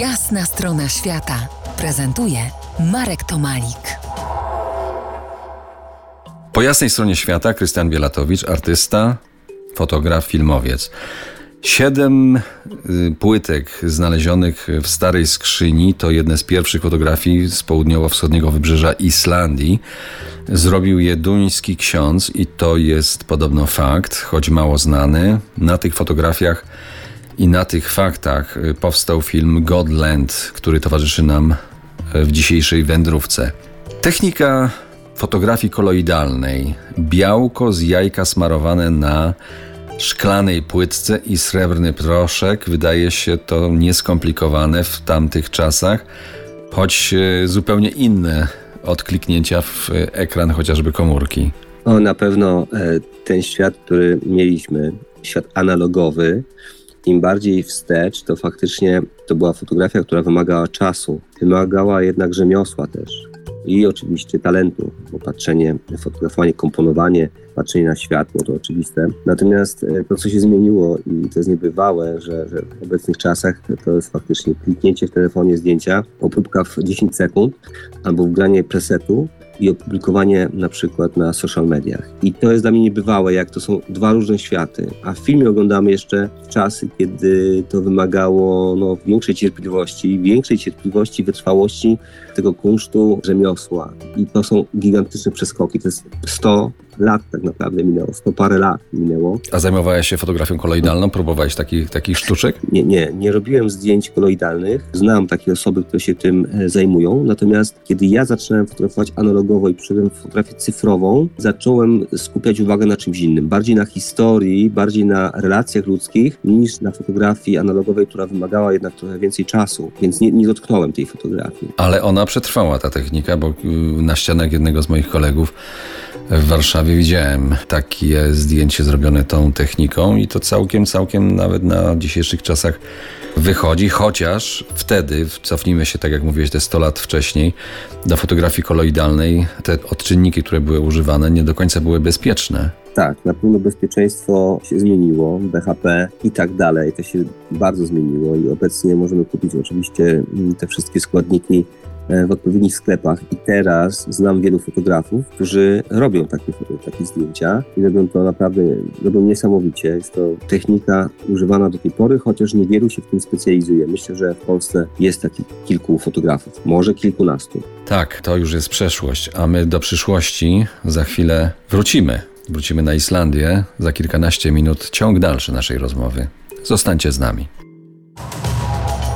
Jasna strona świata prezentuje Marek Tomalik. Po jasnej stronie świata Krystian Bielatowicz, artysta, fotograf, filmowiec. Siedem y, płytek znalezionych w starej skrzyni to jedne z pierwszych fotografii z południowo-wschodniego wybrzeża Islandii. Zrobił je duński ksiądz i to jest podobno fakt, choć mało znany. Na tych fotografiach i na tych faktach y, powstał film Godland, który towarzyszy nam y, w dzisiejszej wędrówce. Technika fotografii koloidalnej. Białko z jajka smarowane na szklanej płytce i srebrny proszek. Wydaje się to nieskomplikowane w tamtych czasach, choć e, zupełnie inne od kliknięcia w ekran chociażby komórki. O, na pewno e, ten świat, który mieliśmy, świat analogowy, im bardziej wstecz, to faktycznie to była fotografia, która wymagała czasu, wymagała jednak rzemiosła też i oczywiście talentu, bo patrzenie, fotografowanie, komponowanie, patrzenie na światło to oczywiste. Natomiast e, to, co się zmieniło i to jest niebywałe, że, że w obecnych czasach to jest faktycznie kliknięcie w telefonie zdjęcia, opróbka w 10 sekund albo wgranie presetu i opublikowanie na przykład na social mediach. I to jest dla mnie niebywałe, jak to są dwa różne światy. A w filmie oglądamy jeszcze czasy, kiedy to wymagało no, większej cierpliwości, większej cierpliwości, wytrwałości tego kunsztu, rzemiosła. I to są gigantyczne przeskoki. To jest 100 lat tak naprawdę minęło, 100 parę lat minęło. A zajmowałeś się fotografią koloidalną? Próbowałeś takich, takich sztuczek? Nie, nie, nie robiłem zdjęć koloidalnych. Znam takie osoby, które się tym e, zajmują. Natomiast kiedy ja zacząłem fotografować analogowo i przyszedłem w fotografię cyfrową, zacząłem skupiać uwagę na czymś innym. Bardziej na historii, bardziej na relacjach ludzkich, niż na fotografii analogowej, która wymagała jednak trochę więcej czasu. Więc nie, nie dotknąłem tej fotografii. Ale ona przetrwała, ta technika, bo y, na ścianach jednego z moich kolegów w Warszawie widziałem takie zdjęcie zrobione tą techniką i to całkiem, całkiem nawet na dzisiejszych czasach wychodzi, chociaż wtedy, cofnijmy się, tak jak mówiłeś, te 100 lat wcześniej, do fotografii koloidalnej, te odczynniki, które były używane, nie do końca były bezpieczne. Tak, na pewno bezpieczeństwo się zmieniło, BHP i tak dalej, to się bardzo zmieniło i obecnie możemy kupić oczywiście te wszystkie składniki w odpowiednich sklepach. I teraz znam wielu fotografów, którzy robią takie, takie zdjęcia i robią to naprawdę robią niesamowicie. Jest to technika używana do tej pory, chociaż niewielu się w tym specjalizuje. Myślę, że w Polsce jest takich kilku fotografów, może kilkunastu. Tak, to już jest przeszłość, a my do przyszłości za chwilę wrócimy. Wrócimy na Islandię za kilkanaście minut. Ciąg dalszy naszej rozmowy. Zostańcie z nami.